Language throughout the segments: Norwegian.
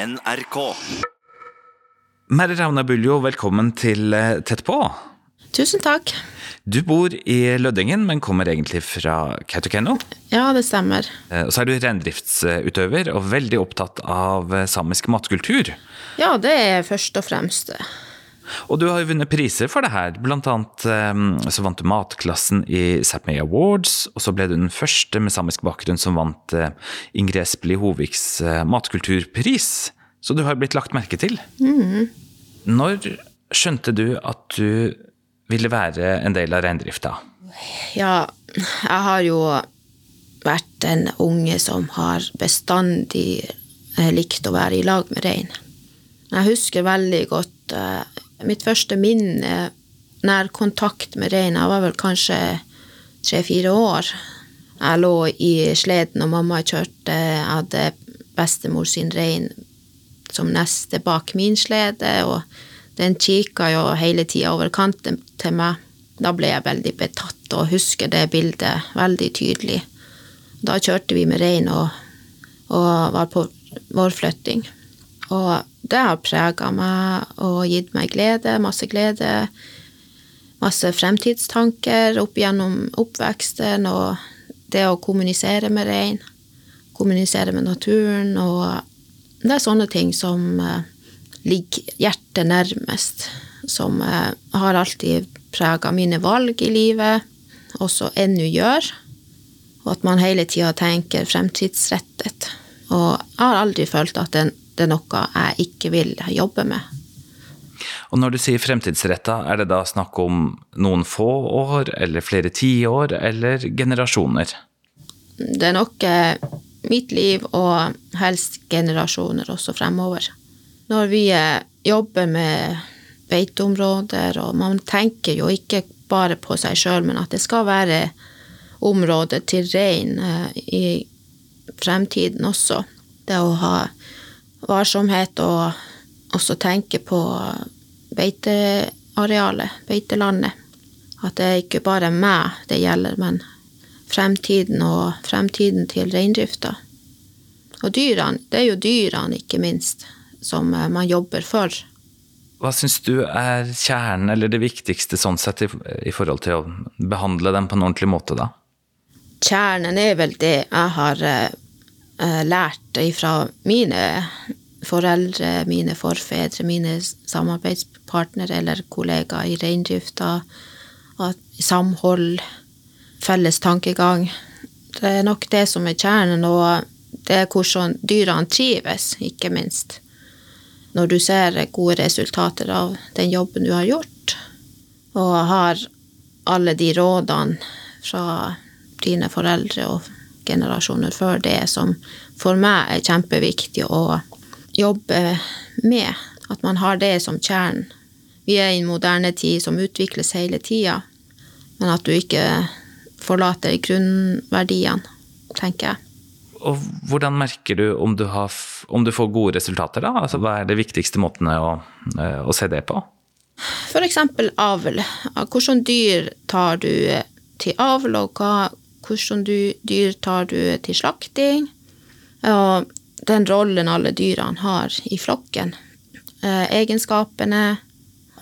NRK. Merre Ravna Buljo, velkommen til eh, Tett på. Tusen takk. Du bor i Lødingen, men kommer egentlig fra Kautokeino. Ja, det stemmer. Eh, Og så er du reindriftsutøver og veldig opptatt av eh, samisk matkultur. Ja, det er først og fremst det. Og du har jo vunnet priser for det her. Blant annet eh, så vant du matklassen i Sápmi Awards, og så ble du den første med samisk bakgrunn som vant eh, Ingrid Espelid Hoviks eh, matkulturpris. Så du har blitt lagt merke til. Når skjønte du at du ville være en del av reindrifta? Ja, jeg har jo vært en unge som har bestandig eh, likt å være i lag med rein. Jeg husker veldig godt mitt første minne nær kontakt med rein. Var vel kanskje tre-fire år. Jeg lå i sleden, og mamma kjørte. Jeg hadde bestemor sin rein som neste bak min slede, og den kikka jo hele tida over kanten til meg. Da ble jeg veldig betatt og husker det bildet veldig tydelig. Da kjørte vi med rein og, og var på vårflytting. Og det har prega meg og gitt meg glede, masse glede. Masse fremtidstanker opp gjennom oppveksten og det å kommunisere med rein. Kommunisere med naturen og Det er sånne ting som eh, ligger hjertet nærmest. Som eh, har alltid prega mine valg i livet, også ennå gjør. Og at man hele tida tenker fremtidsrettet. Og jeg har aldri følt at det, det er noe jeg ikke vil jobbe med. Og når du sier fremtidsretta, er det da snakk om noen få år, eller flere tiår, eller generasjoner? Det er nok eh, mitt liv og helst generasjoner også fremover. Når vi eh, jobber med beiteområder, og man tenker jo ikke bare på seg sjøl, men at det skal være områder til rein eh, i fremtiden også. Det å ha varsomhet og også tenke på beitearealet, beitelandet. At det er ikke bare meg det gjelder, men fremtiden og fremtiden til reindrifta. Og dyrene, det er jo dyrene, ikke minst, som eh, man jobber for. Hva syns du er kjernen, eller det viktigste sånn sett, i, i forhold til å behandle dem på en ordentlig måte, da? Kjernen er vel det jeg har eh, eh, lært ifra mine foreldre, mine forfedre, mine samarbeidspartnere eller kollegaer i reindrifta. Samhold, felles tankegang. Det er nok det som er kjernen, og det er hvordan dyrene trives, ikke minst. Når du ser gode resultater av den jobben du har gjort, og har alle de rådene fra dine foreldre og generasjoner før det, som for meg er kjempeviktig å jobbe med. At man har det som kjernen. Vi er i en moderne tid som utvikles hele tida, men at du ikke forlater grunnverdiene, tenker jeg. Og hvordan merker du om du, har, om du får gode resultater, da? Altså, hva er de viktigste måtene å, eh, å se det på? Eksempel avl. Hvordan dyr tar du til avl, og hva, du, dyr tar du til slakting? Og den rollen alle dyrene har i flokken. Eh, egenskapene,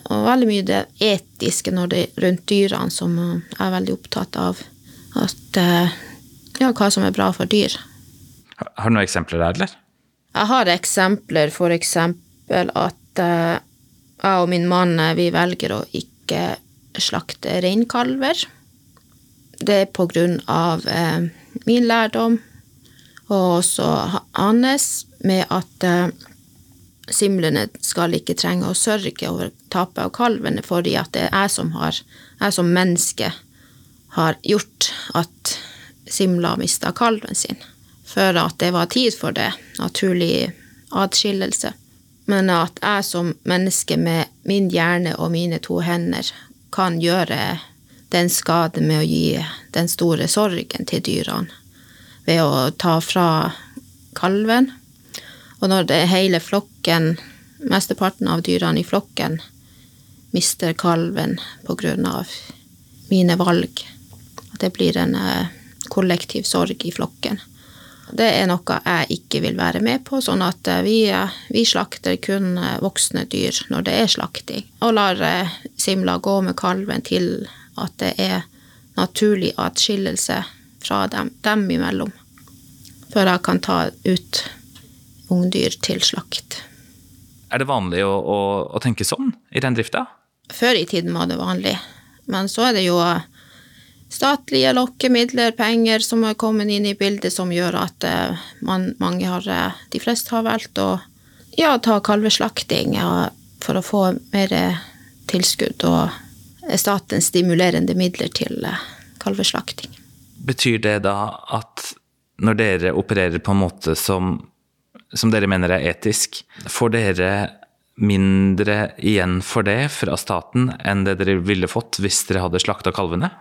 og veldig mye det etiske det, rundt dyrene som jeg er veldig opptatt av. At, eh, ja, hva som er bra for dyr. Har du noen eksempler der, eller? Jeg har eksempler, for eksempel at eh, jeg og min mann vi velger å ikke slakte reinkalver. Det er på grunn av eh, min lærdom, og også ha- hans, med at eh, simlene skal ikke trenge å sørge over tapet av kalvene, fordi at det er jeg som har, jeg som menneske har gjort at Simla mista kalven sin. Før at det var tid for det. Naturlig atskillelse. Men at jeg som menneske med min hjerne og mine to hender kan gjøre den skade med å gi den store sorgen til dyrene ved å ta fra kalven. Og når det hele flokken, mesteparten av dyrene i flokken, mister kalven av mine valg, at det blir en eh, kollektiv sorg i flokken. Det er noe jeg ikke vil være med på, sånn at eh, vi, eh, vi slakter kun voksne dyr når det er slakting, og lar simla gå med kalven til at det er naturlig atskillelse fra dem, dem imellom, før jeg kan ta ut ungdyr til slakt. Er det vanlig å, å, å tenke sånn i reindrifta? Før i tiden var det vanlig, men så er det jo statlige lokkemidler, penger som har kommet inn i bildet, som gjør at uh, man, mange har, uh, de fleste har valgt å ja, ta kalveslakting ja, for å få mer tilskudd og statens stimulerende midler til uh, kalveslakting. Betyr det da at når dere opererer på en måte som, som dere mener er etisk, får dere mindre igjen for det fra staten enn det dere ville fått hvis dere hadde slakta kalvene?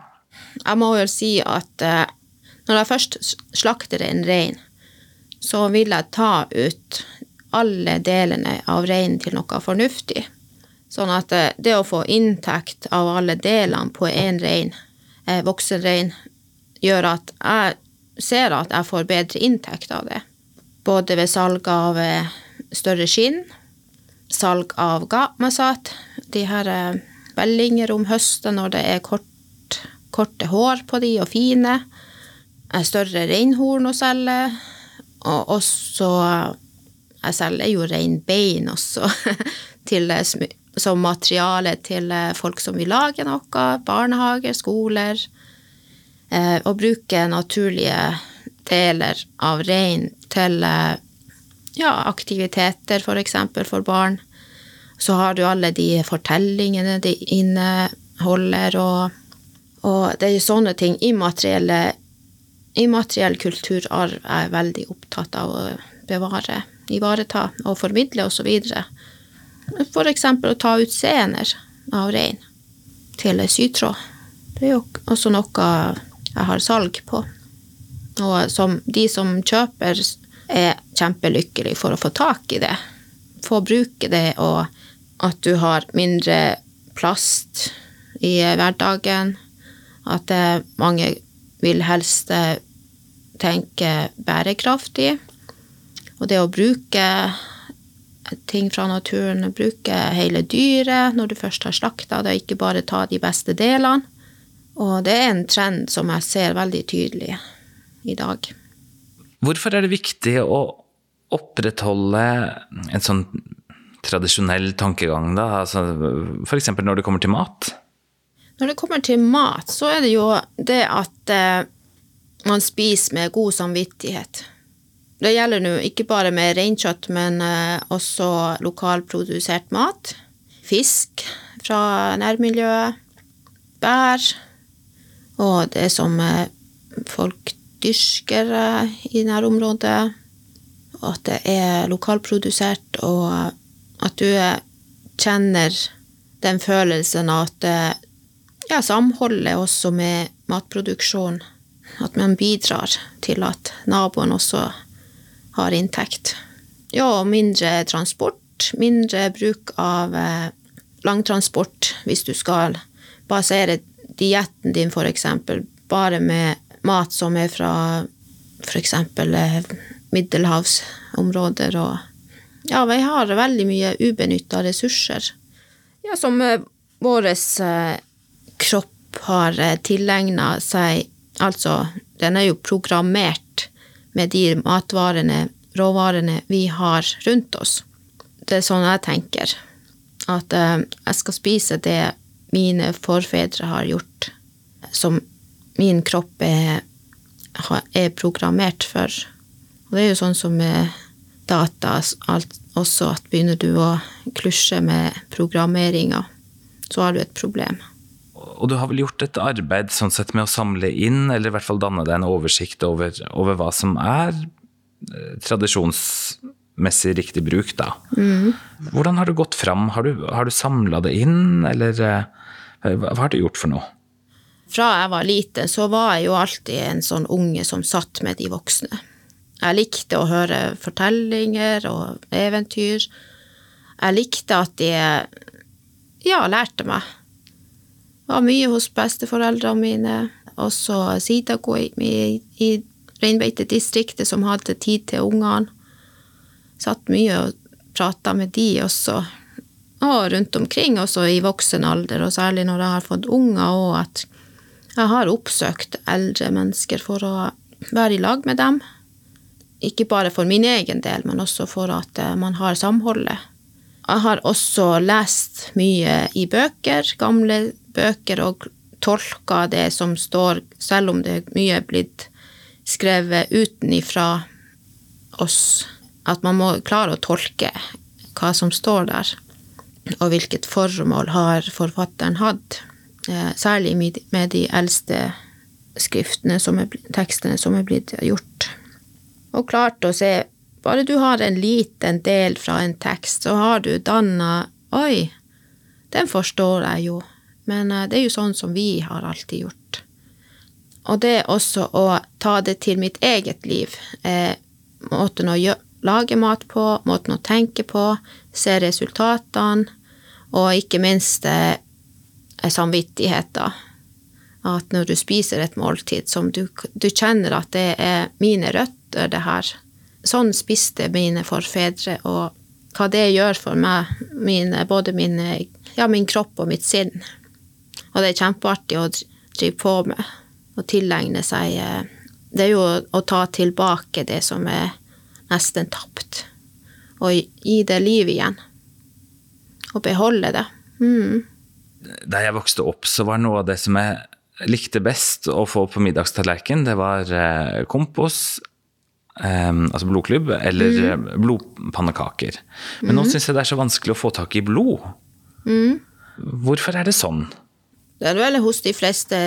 Jeg må jo si at eh, når jeg først slakter en rein, så vil jeg ta ut alle delene av reinen til noe fornuftig. Sånn at eh, det å få inntekt av alle delene på én rein, eh, voksen rein, gjør at jeg ser at jeg får bedre inntekt av det. Både ved salg av større skinn, salg av gapmasat, de her vellinger om høsten når det er kort korte hår på de og fine. Større reinhorn å selge. Og også Jeg selger jo reinbein også til, som materiale til folk som vil lage noe. Barnehager, skoler. Eh, og bruke naturlige deler av rein til ja, aktiviteter. For, eksempel, for barn. Så har du alle de fortellingene de inneholder, og og det er sånne ting. Immateriell kulturarv er jeg veldig opptatt av å bevare, ivareta og formidle osv. For eksempel å ta ut sener av rein til sytråd. Det er jo også noe jeg har salg på. Og som de som kjøper, er kjempelykkelige for å få tak i det. Få bruke det, og at du har mindre plast i hverdagen at mange vil helst eh, tenke bærekraftig. Og det å bruke ting fra naturen, bruke hele dyret når du først har slakta det, ikke bare ta de beste delene. Og det er en trend som jeg ser veldig tydelig i dag. Hvorfor er det viktig å opprettholde en sånn tradisjonell tankegang, da? Altså, F.eks. når det kommer til mat? Når det kommer til mat, så er det jo det at eh, man spiser med god samvittighet. Det gjelder nå ikke bare med reinkjøtt, men eh, også lokalprodusert mat. Fisk fra nærmiljøet. Bær. Og det som eh, folk dyrker eh, i nærområdet. At det er lokalprodusert, og at du kjenner den følelsen at eh, ja, samholdet også med matproduksjon. At man bidrar til at naboen også har inntekt. Ja, mindre transport. Mindre bruk av eh, langtransport hvis du skal basere dietten din f.eks. bare med mat som er fra f.eks. Eh, middelhavsområder og Ja, vi har veldig mye ubenytta ressurser. Ja, som vår eh, kropp har tilegna seg Altså, den er jo programmert med de matvarene, råvarene, vi har rundt oss. Det er sånn jeg tenker. At uh, jeg skal spise det mine forfedre har gjort, som min kropp er, er programmert for. Og det er jo sånn som med data alt, også, at begynner du å klusje med programmeringa, så har du et problem. Og du har vel gjort et arbeid sånn sett med å samle inn, eller i hvert fall danne deg en oversikt over, over hva som er eh, tradisjonsmessig riktig bruk, da. Mm. Hvordan har du gått fram? Har du, har du samla det inn, eller eh, hva, har du gjort for noe? Fra jeg var liten, så var jeg jo alltid en sånn unge som satt med de voksne. Jeg likte å høre fortellinger og eventyr. Jeg likte at de ja, lærte meg var mye hos besteforeldrene mine. Også Sidago i, i, reinbeitedistriktet som hadde tid til ungene. Satt mye og prata med de også. Og rundt omkring, også i voksen alder, og særlig når jeg har fått unger, og at jeg har oppsøkt eldre mennesker for å være i lag med dem. Ikke bare for min egen del, men også for at eh, man har samholdet. Jeg har også lest mye i bøker, gamle bøker, og tolka det som står, selv om det mye er blitt skrevet utenifra oss. At man må klare å tolke hva som står der, og hvilket formål har forfatteren hatt. Eh, særlig med de eldste skriftene, som er, tekstene som er blitt gjort. Og klart å se Bare du har en liten del fra en tekst, så har du danna Oi, den forstår jeg jo. Men eh, det er jo sånn som vi har alltid gjort. Og det også å ta det til mitt eget liv. Eh, måten å lage mat på, måten å tenke på, se resultatene, og ikke minst eh, samvittigheten. At når du spiser et måltid som du, du kjenner at det er mine røtter, det her. Sånn spiste mine forfedre, og hva det gjør for meg, mine, både mine, ja, min kropp og mitt sinn. Og det er kjempeartig å drive på med og tilegne seg eh, Det er jo å ta tilbake det som er nesten tapt, og gi det liv igjen. Og beholde det. Mm. Da jeg vokste opp, så var noe av det som jeg likte best å få på middagstallerken, det var eh, kompos, Um, altså blodklubb, eller mm. blodpannekaker. Men mm. nå syns jeg det er så vanskelig å få tak i blod. Mm. Hvorfor er det sånn? Det er vel hos de fleste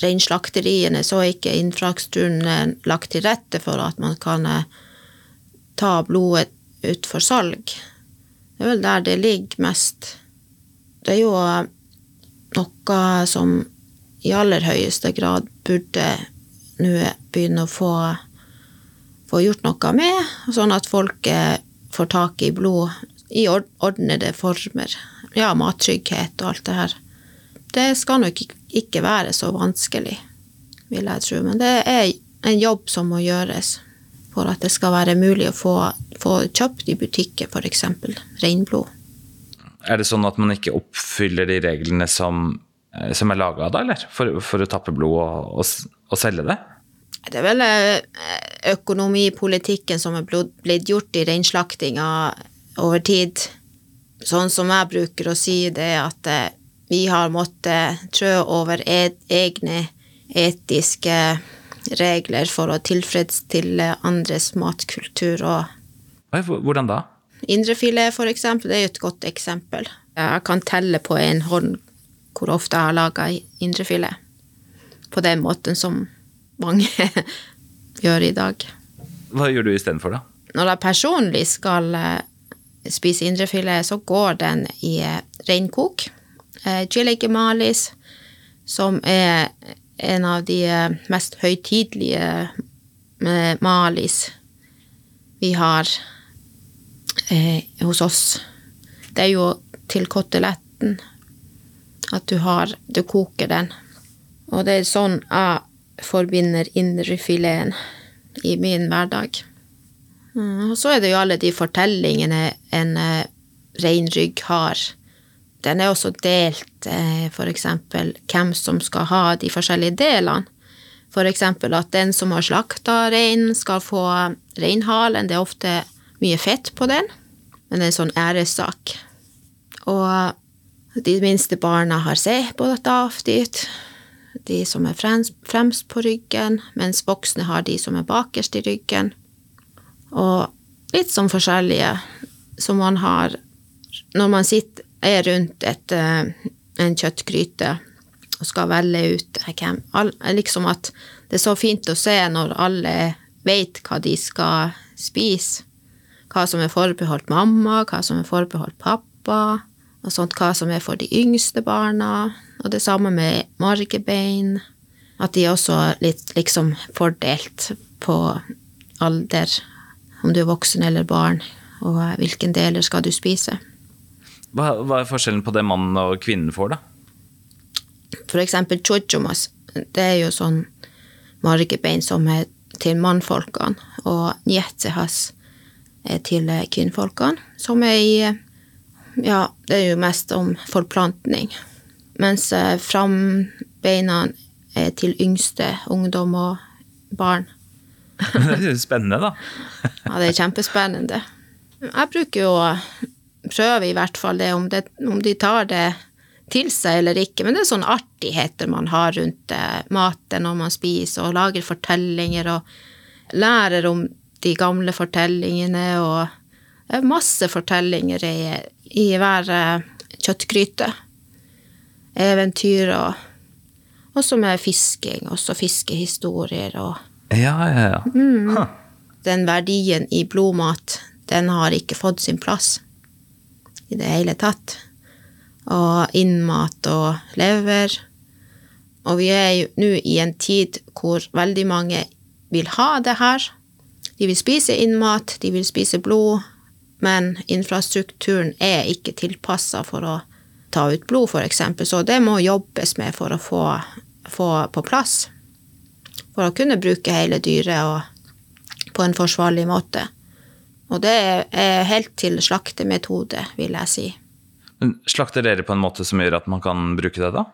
reinslakteriene så er ikke infrastrukturen lagt til rette for at man kan ta blodet ut for salg. Det er vel der det ligger mest. Det er jo noe som i aller høyeste grad burde nå begynne å få, få, gjort noe med, sånn at folk får tak i blod i ordnede former. Ja, mattrygghet og alt det her. Det skal nok ikke være så vanskelig, vil jeg tro. Men det er en jobb som må gjøres for at det skal være mulig å få, få kjøpt i butikker, f.eks. reinblod. Er det sånn at man ikke oppfyller de reglene som Eh, som er laga da, eller? For, for, å tappe blod og, og, og, selge det? Det er vel eh, økonomipolitikken som er blitt gjort i reinslaktinga over tid. Sånn som jeg bruker å si det, er at eh, vi har måttet trø over egne etiske regler for å tilfredsstille andres matkultur og Hvordan da? Indrefilet, for eksempel, det er et godt eksempel. Jeg kan telle på en hånd hvor ofte jeg har laga indrefilet. På den måten som mange gjør i dag. Hva gjør du istedenfor, da? Når jeg personlig skal eh, spise indrefilet, så går den i eh, reinkok. Eh, Malis, som er en av de mest høytidelige malis vi har eh, hos oss. Det er jo til koteletten at du har Du koker den. Og det er sånn jeg forbinder indrefileten i min hverdag. Mm, og så er det jo alle de fortellingene en reinrygg har. Den er også delt, for eksempel hvem som skal ha de forskjellige delene. For eksempel at den som har slakta reinen, skal få reinhalen. Det er ofte mye fett på den, men det er en sånn æressak. Og de minste barna har seg på dette dit, de som er fremst på ryggen, mens voksne har de som er bakerst i ryggen. Og litt sånn forskjellige som man har når man sitter, er rundt et, eh, en kjøttgryte og skal velge ut hvem Liksom at det er så fint å se når alle vet hva de skal spise. Hva som er forbeholdt mamma, hva som er forbeholdt pappa og sånt, hva som er for de yngste barna. Og det samme med margebein. At de er litt liksom fordelt på alder, om du er voksen eller barn, og hvilken deler skal du spise. Hva, hva er forskjellen på det mannen og kvinnen får, da? For eksempel chochomas. Det er jo sånn margebein som er til mannfolkene, og njetsehas er til kvinnfolkene, som er i Ja, det er jo mest om forplantning. Mens frambeina er til yngste ungdom og barn. det er jo spennende, da. ja, det er kjempespennende. Jeg bruker jo å prøve i hvert fall det, om, det, om de tar det til seg eller ikke, men det er sånne artigheter man har rundt eh, maten når man spiser, og lager fortellinger og lærer om de gamle fortellingene, og det er masse fortellinger i, i hver eh, kjøttgryte. Eventyr og også med fisking, også fiskehistorier og Ja, ja, ja. Mm. Den verdien i blodmat, den har ikke fått sin plass i det hele tatt og innmat og lever. Og vi er jo nå i en tid hvor veldig mange vil ha det her. De vil spise innmat, de vil spise blod, men infrastrukturen er ikke tilpassa for å ta ut blod, f.eks. Så det må jobbes med for å få, få, på plass. For å kunne bruke hele dyret og på en forsvarlig måte. Og det er helt til slaktemetode, vil jeg si. Slakter dere på en måte som gjør at man kan bruke det, da?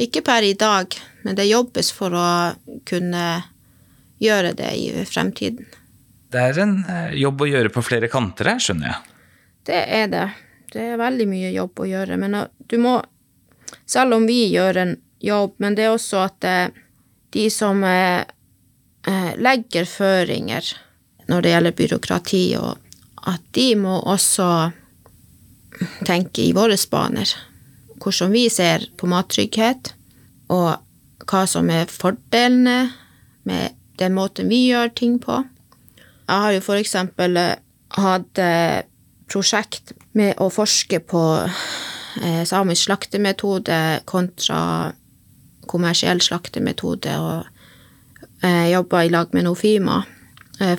Ikke per i dag, men det jobbes for å kunne gjøre det i fremtiden. Det er en eh, jobb å gjøre på flere kanter her, skjønner jeg. Det er det. Det er veldig mye jobb å gjøre. Men eh, du må Selv om vi gjør en jobb, men det er også at eh, de som legger føringer når det gjelder byråkrati, og at de må også tenke i våre baner. Hvordan vi ser på mattrygghet, og hva som er fordelene med den måten vi gjør ting på. Jeg har jo for eksempel eh, hatt eh, prosjekt med å forske på eh, samisk slaktemetode kontra kommersiell slaktemetode, og jobba i lag med Nofima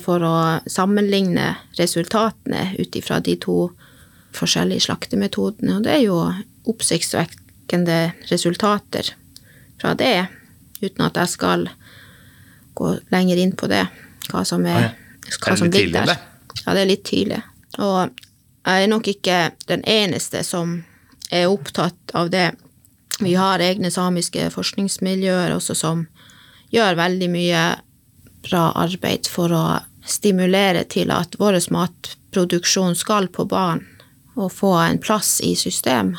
for å sammenligne resultatene ut ifra de to forskjellige slaktemetodene, og det er jo oppsiktsvekkende resultater fra det, uten at jeg skal gå lenger inn på det, hva som er, hva som ligger der. Ja, det er litt tidlig. Og jeg er nok ikke den eneste som er opptatt av det. Vi har egne samiske forskningsmiljøer også som gjør veldig mye bra arbeid for å stimulere til at vår matproduksjon skal på banen og få en plass i system,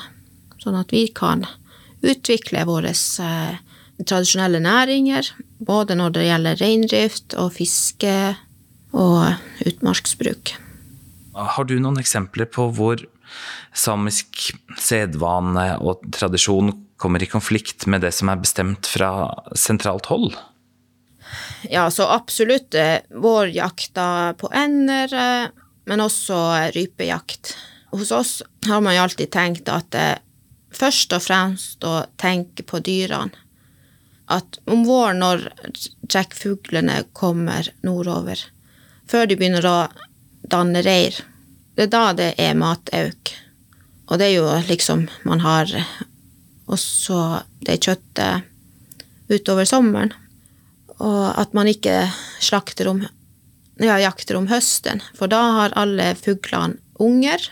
sånn at vi kan utvikle våre eh, tradisjonelle næringer, både når det gjelder reindrift og fiske og utmarksbruk. Har du noen eksempler på hvor samisk sedvane og tradisjon kommer i konflikt med det som er bestemt fra sentralt hold? Ja, så absolutt vår vårjakta på ender, eh, men også rypejakt hos oss har man jo alltid tenkt at først og fremst å tenke på dyrene. At om våren, når trekkfuglene kommer nordover, før de begynner å danne reir, det er da det er matauk. Og det er jo liksom Man har også det kjøttet utover sommeren. Og at man ikke slakter om ja, jakter om høsten, for da har alle fuglene unger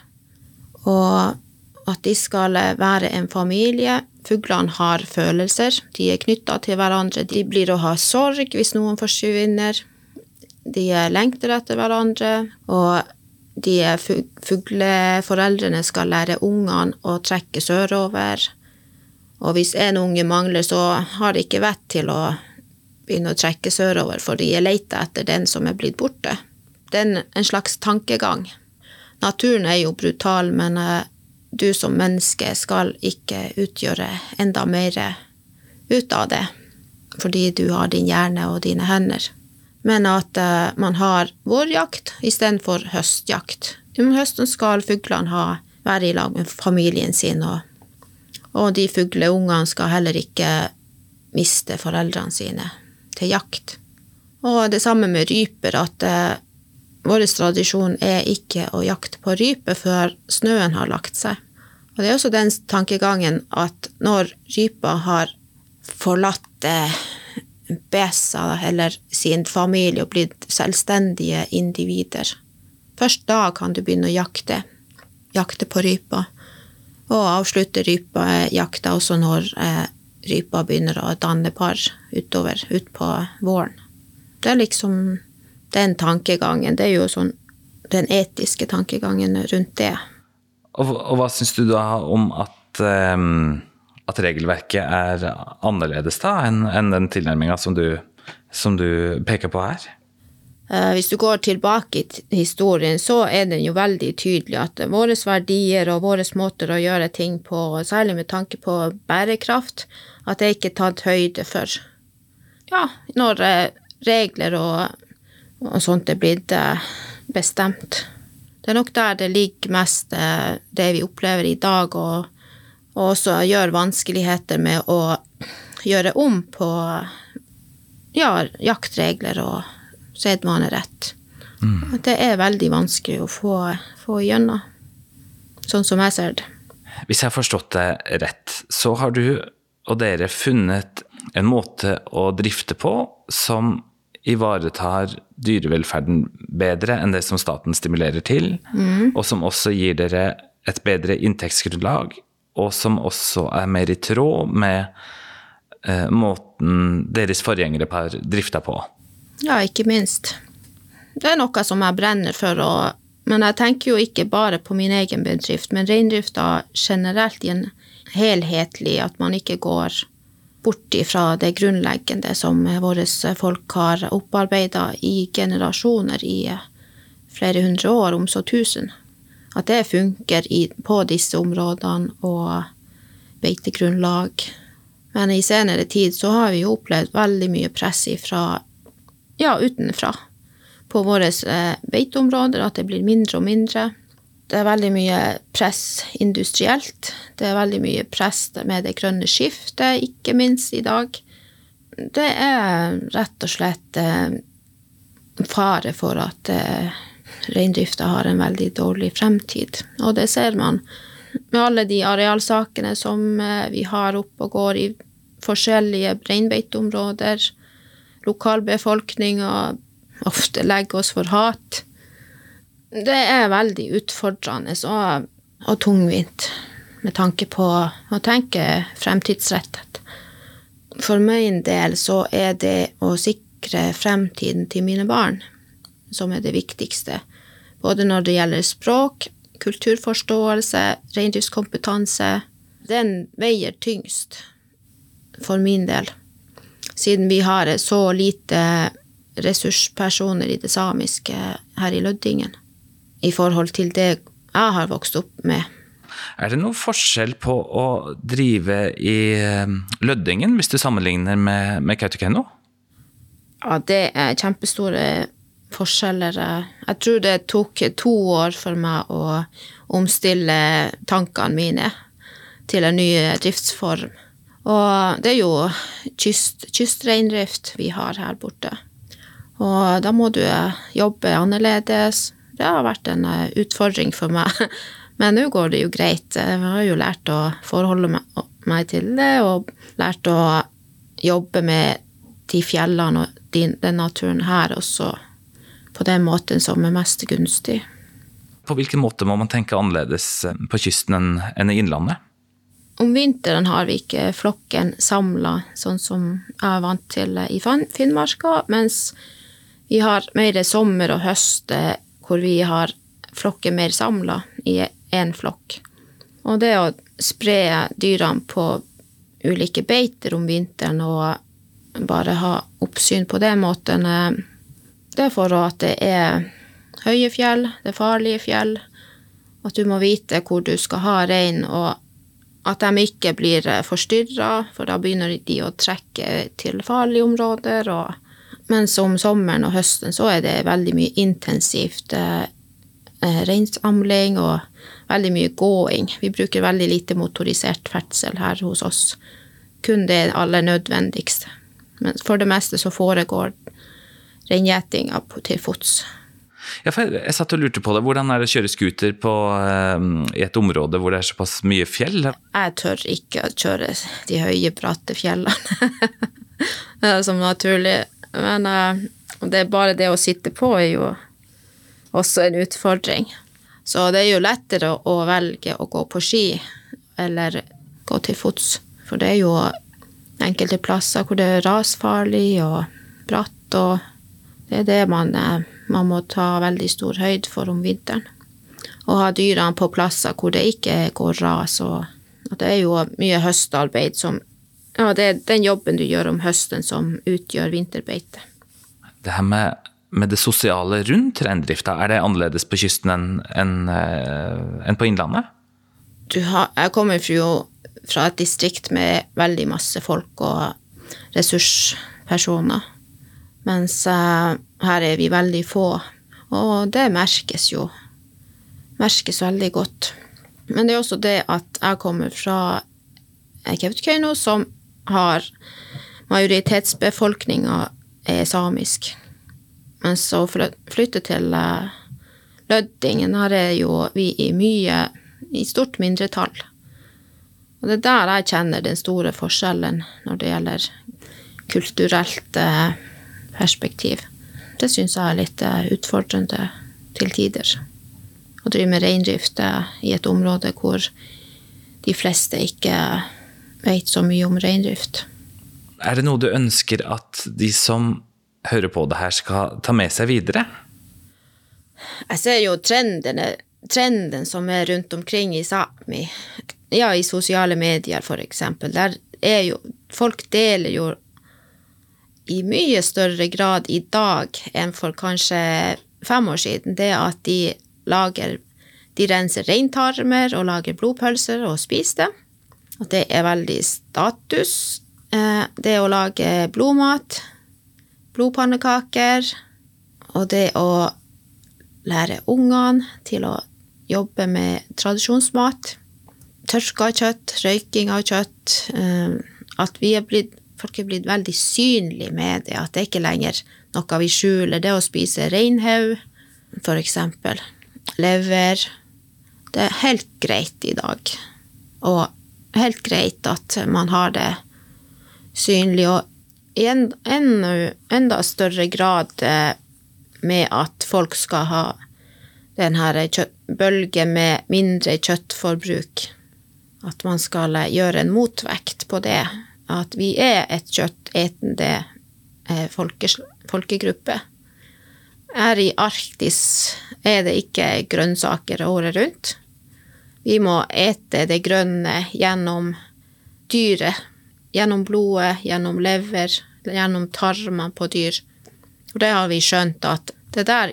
og at de skal være en familie. Fuglene har følelser, de er knytta til hverandre. De blir å ha sorg hvis noen forsvinner. De lengter etter hverandre, og de fugleforeldrene skal lære ungene å trekke sørover. Og hvis en unge mangler, så har de ikke vett til å begynne å trekke sørover, for de leter etter den som er blitt borte. Det er en slags tankegang. Naturen er jo brutal, men eh, du som menneske skal ikke utgjøre enda mer ut av det, fordi du har din hjerne og dine hender. Men at uh, man har vårjakt istedenfor høstjakt. Om høsten skal fuglene ha, være i lag med familien sin, og, og de fugleungene skal heller ikke miste foreldrene sine til jakt. Og det samme med ryper, at eh, vår tradisjon er ikke å jakte på rype før snøen har lagt seg. Og det er også den tankegangen at når rypa har forlatt besa eller sin familie og blitt selvstendige individer. Først da kan du begynne å jakte. Jakte på rypa. Og avslutte rypejakta også når eh, rypa begynner å danne par utover, utpå våren. Det er liksom den tankegangen. Det er jo sånn den etiske tankegangen rundt det. Og, og hva syns du da om at um at regelverket er annerledes da enn en den tilnærminga som, som, du peker på her? Eh, hvis du går tilbake i historien, så er den jo veldig tydelig at våre verdier og våre måter å gjøre ting på, særlig med tanke på bærekraft, at det ikke er tatt høyde for. Ja, når eh, regler og, og sånt er blitt eh, bestemt. Det er nok der det ligger mest det vi opplever i dag, og og også gjør vanskeligheter med å gjøre om på ja, jaktregler og sedvanerett. Mm. Det er veldig vanskelig å få, få gjennom, sånn som jeg ser det. Hvis jeg har forstått det rett, så har du og dere funnet en måte å drifte på som ivaretar dyrevelferden bedre enn det som staten stimulerer til, mm. og som også gir dere et bedre inntektsgrunnlag og som også er mer i tråd med eh, måten deres forgjengere har drifta på. Ja, ikke minst. Det er noe som jeg brenner for, og, men jeg tenker jo ikke bare på min egen bedrift, men reindrifta generelt i en helhetlig, at man ikke går bort ifra det grunnleggende som våre folk har opparbeida i generasjoner, i flere hundre år, om så tusen at det funker i, på disse områdene og beitegrunnlag. Men i senere tid så har vi jo opplevd veldig mye press ifra ja, utenfra på våre eh, beiteområder, at det blir mindre og mindre. Det er veldig mye press industrielt. Det er veldig mye press med det grønne skiftet, ikke minst i dag. Det er rett og slett eh, fare for at eh, reindrifta har en veldig dårlig fremtid. Og det ser man med alle de arealsakene som eh, vi har oppe og går i forskjellige reinbeiteområder. Lokalbefolkninga ofte legger oss for hat. Det er veldig utfordrende og, og tungvint med tanke på å tenke fremtidsrettet. For min del så er det å sikre fremtiden til mine barn som er det viktigste. Både når det gjelder språk, kulturforståelse, reindriftskompetanse. Den veier tyngst for min del, siden vi har så lite ressurspersoner i det samiske her i Lødingen i forhold til det jeg har vokst opp med. Er det noen forskjell på å drive i eh, Lødingen, hvis du sammenligner med, med Kautokeino? Ja, det er kjempestore forskjeller. Jeg tror det tok to år for meg å omstille tankene mine til en ny driftsform. Og det er jo kyst, kystreindrift vi har her borte. Og da må du jobbe annerledes. Det har vært en eh, utfordring for meg. Men nå går det jo greit. Jeg har jo lært å forholde meg til det, og lært å jobbe med de fjellene og den naturen her også på den måten som er mest gunstig. På hvilken måte må man tenke annerledes eh, på kysten enn i innlandet? Om vinteren har vi ikke flokken samla, sånn som jeg er vant til i Finnmarka, mens vi har mer sommer og høst eh, hvor vi har flokken mer samla i én flokk. Og det å spre dyrene på ulike beiter om vinteren og bare ha oppsyn på den måten eh, det er for at det er høye fjell, det er farlige fjell, at du må vite hvor du skal ha rein, og at de ikke blir forstyrra, for da begynner de å trekke til farlige områder. Og, mens om sommeren og høsten så er det veldig mye intensivt eh, eh, reinsamling og veldig mye gåing. Vi bruker veldig lite motorisert ferdsel her hos oss. Kun det aller nødvendigste. Men for det meste så foregår reingjetinga til fots. Ja, jeg, satt og lurte på det. Hvordan er det å kjøre scooter på, um, i et område hvor det er såpass mye fjell? Jeg tør ikke å kjøre de høye, bratte fjellene. eh, som naturlig. Men uh, det er bare det å sitte på er jo også en utfordring. Så det er jo lettere å velge å gå på ski eller gå til fots. For det er jo enkelte plasser hvor det er rasfarlig og bratt, og det er det man, eh, man må ta veldig stor høyde for om vinteren. Og ha dyrene på plasser hvor det ikke går ras. og det er jo mye høstarbeid som Ja, det er den jobben du gjør om høsten som utgjør vinterbeite. Det her med, med det sosiale rundt reindrifta, er det annerledes på kysten enn en, en eh, på Innlandet? Har, jeg kommer jo fra et distrikt med veldig masse folk og ressurspersoner. Mens uh, her er vi veldig få. Og det merkes jo. Merkes veldig godt. Men det er også det at jeg kommer fra Kautokeino, som har Majoritetsbefolkninga er samisk. Men så flytte til Lødingen, Løddingen, her er jo vi i mye i stort mindretall. Og det er der jeg kjenner den store forskjellen når det gjelder kulturelt eh, perspektiv. Det syns jeg er litt eh, utfordrende til tider å drive med reindrift i et område hvor de fleste ikke vet så mye om reindrift. Er det noe du ønsker at de som hører på det her, skal ta med seg videre? Jeg ser jo trendene, trenden som er rundt omkring i Sápmi. Ja, i sosiale medier, for eksempel. Der er jo Folk deler jo i mye større grad i dag enn for kanskje fem år siden det at de lager De renser reintarmer og lager blodpølser og spiser det. At det er veldig status. Eh, det å lage blodmat, blodpannekaker, og det å lære ungene til å jobbe med tradisjonsmat. Tørka kjøtt, røyking av kjøtt. Eh, at vi er blitt, folk er blitt veldig synlige med det. At det ikke lenger noe vi skjuler. Det å spise reinhaug, for eksempel lever. Det er helt greit i dag. Og helt greit at man har det synlig, og i en, enda, enda større grad eh, med at folk skal ha den her bølge med mindre kjøttforbruk. At man skal eh, gjøre en motvekt på det. At vi er et kjøttetende eh, folkegruppe. Her i Arktis er det ikke grønnsaker året rundt. Vi må ete det grønne gjennom dyret. Gjennom blodet, gjennom lever, gjennom tarmene på dyr. Og det har vi skjønt at det der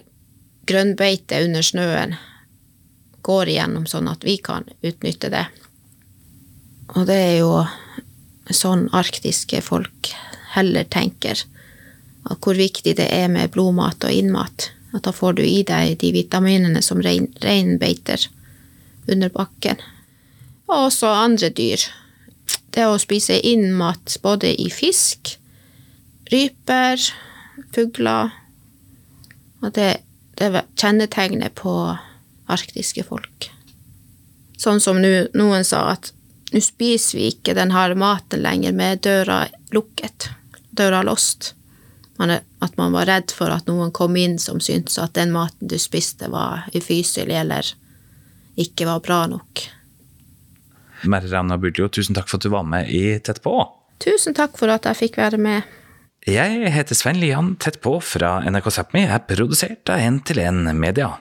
grønnbeitet under snøen går igjennom sånn at vi kan utnytte det. Og det er jo sånn arktiske folk heller tenker hvor viktig det er med blodmat og innmat. At da får du i deg de vitaminene som reinbeiter rein under bakken. Og også andre dyr. Det å spise inn mat både i fisk, ryper, fugler Og det, er kjennetegnet på arktiske folk. Sånn som nu, noen sa, at nå spiser vi ikke denne maten lenger med døra lukket, døra låst at man var redd for at noen kom inn som syntes at den maten du spiste, var ufyselig eller ikke var bra nok. Merre Rana Buljo, tusen takk for at du var med i Tett på. Tusen takk for at jeg fikk være med. Jeg heter Svein Lian Tett på fra NRK Sápmi, er produsert av 1 til 1 Media.